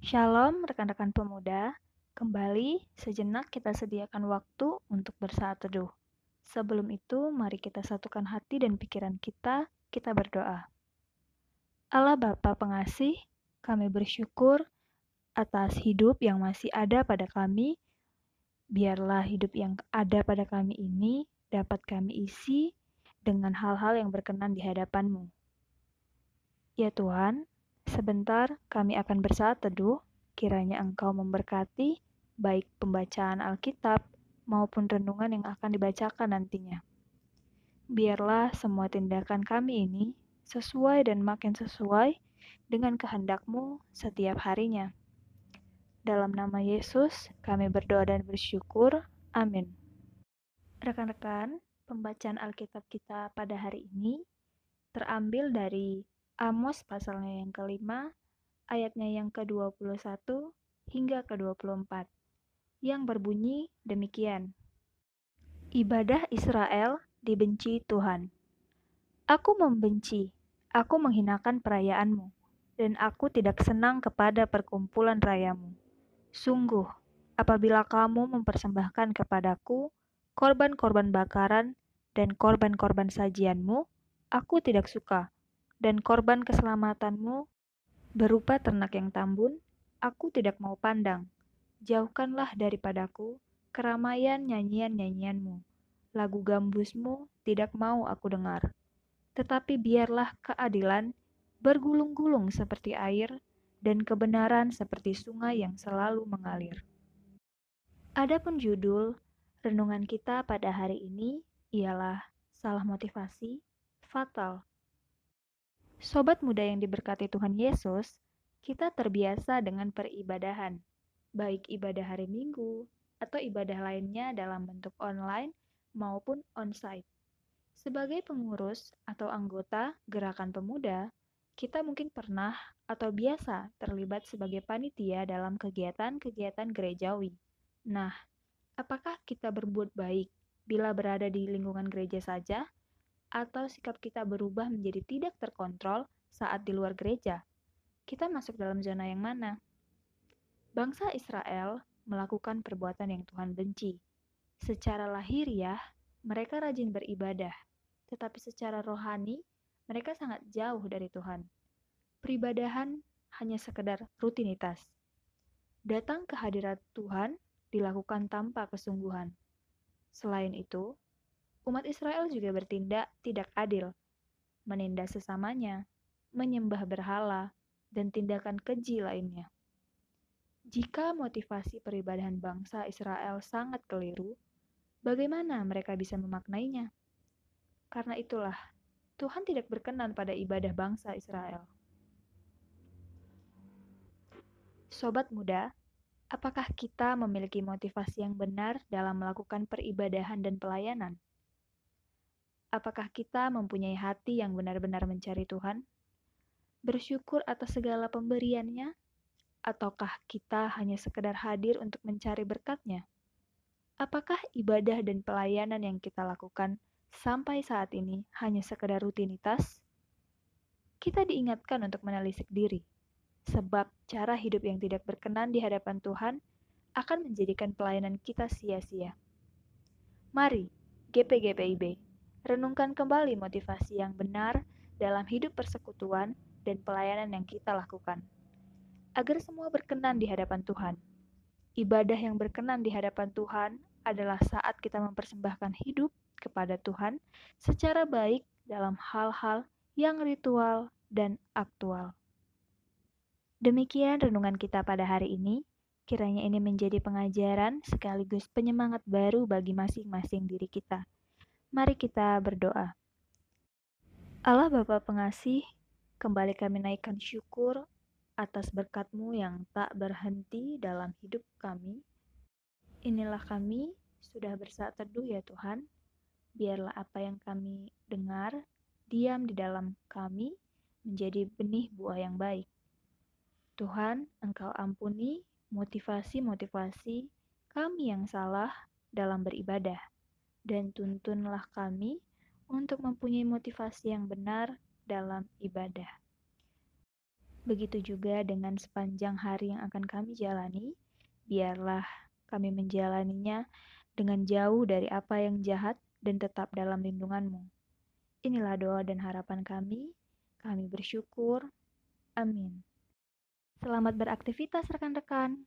Shalom rekan-rekan pemuda, kembali sejenak kita sediakan waktu untuk bersaat teduh. Sebelum itu, mari kita satukan hati dan pikiran kita, kita berdoa. Allah Bapa pengasih, kami bersyukur atas hidup yang masih ada pada kami. Biarlah hidup yang ada pada kami ini dapat kami isi dengan hal-hal yang berkenan di hadapan-Mu. Ya Tuhan, Sebentar kami akan bersaat teduh, kiranya Engkau memberkati baik pembacaan Alkitab maupun renungan yang akan dibacakan nantinya. Biarlah semua tindakan kami ini sesuai dan makin sesuai dengan kehendak-Mu setiap harinya. Dalam nama Yesus, kami berdoa dan bersyukur. Amin. Rekan-rekan, pembacaan Alkitab kita pada hari ini terambil dari Amos pasalnya yang kelima, ayatnya yang ke-21 hingga ke-24, yang berbunyi demikian. Ibadah Israel dibenci Tuhan. Aku membenci, aku menghinakan perayaanmu, dan aku tidak senang kepada perkumpulan rayamu. Sungguh, apabila kamu mempersembahkan kepadaku korban-korban bakaran dan korban-korban sajianmu, aku tidak suka dan korban keselamatanmu berupa ternak yang tambun, aku tidak mau pandang. Jauhkanlah daripadaku keramaian nyanyian-nyanyianmu. Lagu gambusmu tidak mau aku dengar. Tetapi biarlah keadilan bergulung-gulung seperti air dan kebenaran seperti sungai yang selalu mengalir. Adapun judul renungan kita pada hari ini ialah salah motivasi fatal Sobat muda yang diberkati Tuhan Yesus, kita terbiasa dengan peribadahan, baik ibadah hari Minggu atau ibadah lainnya dalam bentuk online maupun onsite. Sebagai pengurus atau anggota gerakan pemuda, kita mungkin pernah atau biasa terlibat sebagai panitia dalam kegiatan-kegiatan gerejawi. Nah, apakah kita berbuat baik bila berada di lingkungan gereja saja atau sikap kita berubah menjadi tidak terkontrol saat di luar gereja, kita masuk dalam zona yang mana? Bangsa Israel melakukan perbuatan yang Tuhan benci. Secara lahiriah, mereka rajin beribadah, tetapi secara rohani, mereka sangat jauh dari Tuhan. Peribadahan hanya sekedar rutinitas. Datang ke hadirat Tuhan dilakukan tanpa kesungguhan. Selain itu, umat Israel juga bertindak tidak adil, menindas sesamanya, menyembah berhala, dan tindakan keji lainnya. Jika motivasi peribadahan bangsa Israel sangat keliru, bagaimana mereka bisa memaknainya? Karena itulah, Tuhan tidak berkenan pada ibadah bangsa Israel. Sobat muda, apakah kita memiliki motivasi yang benar dalam melakukan peribadahan dan pelayanan? Apakah kita mempunyai hati yang benar-benar mencari Tuhan? Bersyukur atas segala pemberiannya? Ataukah kita hanya sekedar hadir untuk mencari berkatnya? Apakah ibadah dan pelayanan yang kita lakukan sampai saat ini hanya sekedar rutinitas? Kita diingatkan untuk menelisik diri, sebab cara hidup yang tidak berkenan di hadapan Tuhan akan menjadikan pelayanan kita sia-sia. Mari, GPGPIB, renungkan kembali motivasi yang benar dalam hidup persekutuan dan pelayanan yang kita lakukan, agar semua berkenan di hadapan Tuhan. Ibadah yang berkenan di hadapan Tuhan adalah saat kita mempersembahkan hidup kepada Tuhan secara baik dalam hal-hal yang ritual dan aktual. Demikian renungan kita pada hari ini. Kiranya ini menjadi pengajaran sekaligus penyemangat baru bagi masing-masing diri kita. Mari kita berdoa. Allah Bapa pengasih, kembali kami naikkan syukur atas berkat-Mu yang tak berhenti dalam hidup kami. Inilah kami sudah bersaat teduh ya Tuhan. Biarlah apa yang kami dengar diam di dalam kami menjadi benih buah yang baik. Tuhan, Engkau ampuni motivasi-motivasi kami yang salah dalam beribadah dan tuntunlah kami untuk mempunyai motivasi yang benar dalam ibadah. Begitu juga dengan sepanjang hari yang akan kami jalani, biarlah kami menjalaninya dengan jauh dari apa yang jahat dan tetap dalam lindunganmu. Inilah doa dan harapan kami. Kami bersyukur. Amin. Selamat beraktivitas rekan-rekan.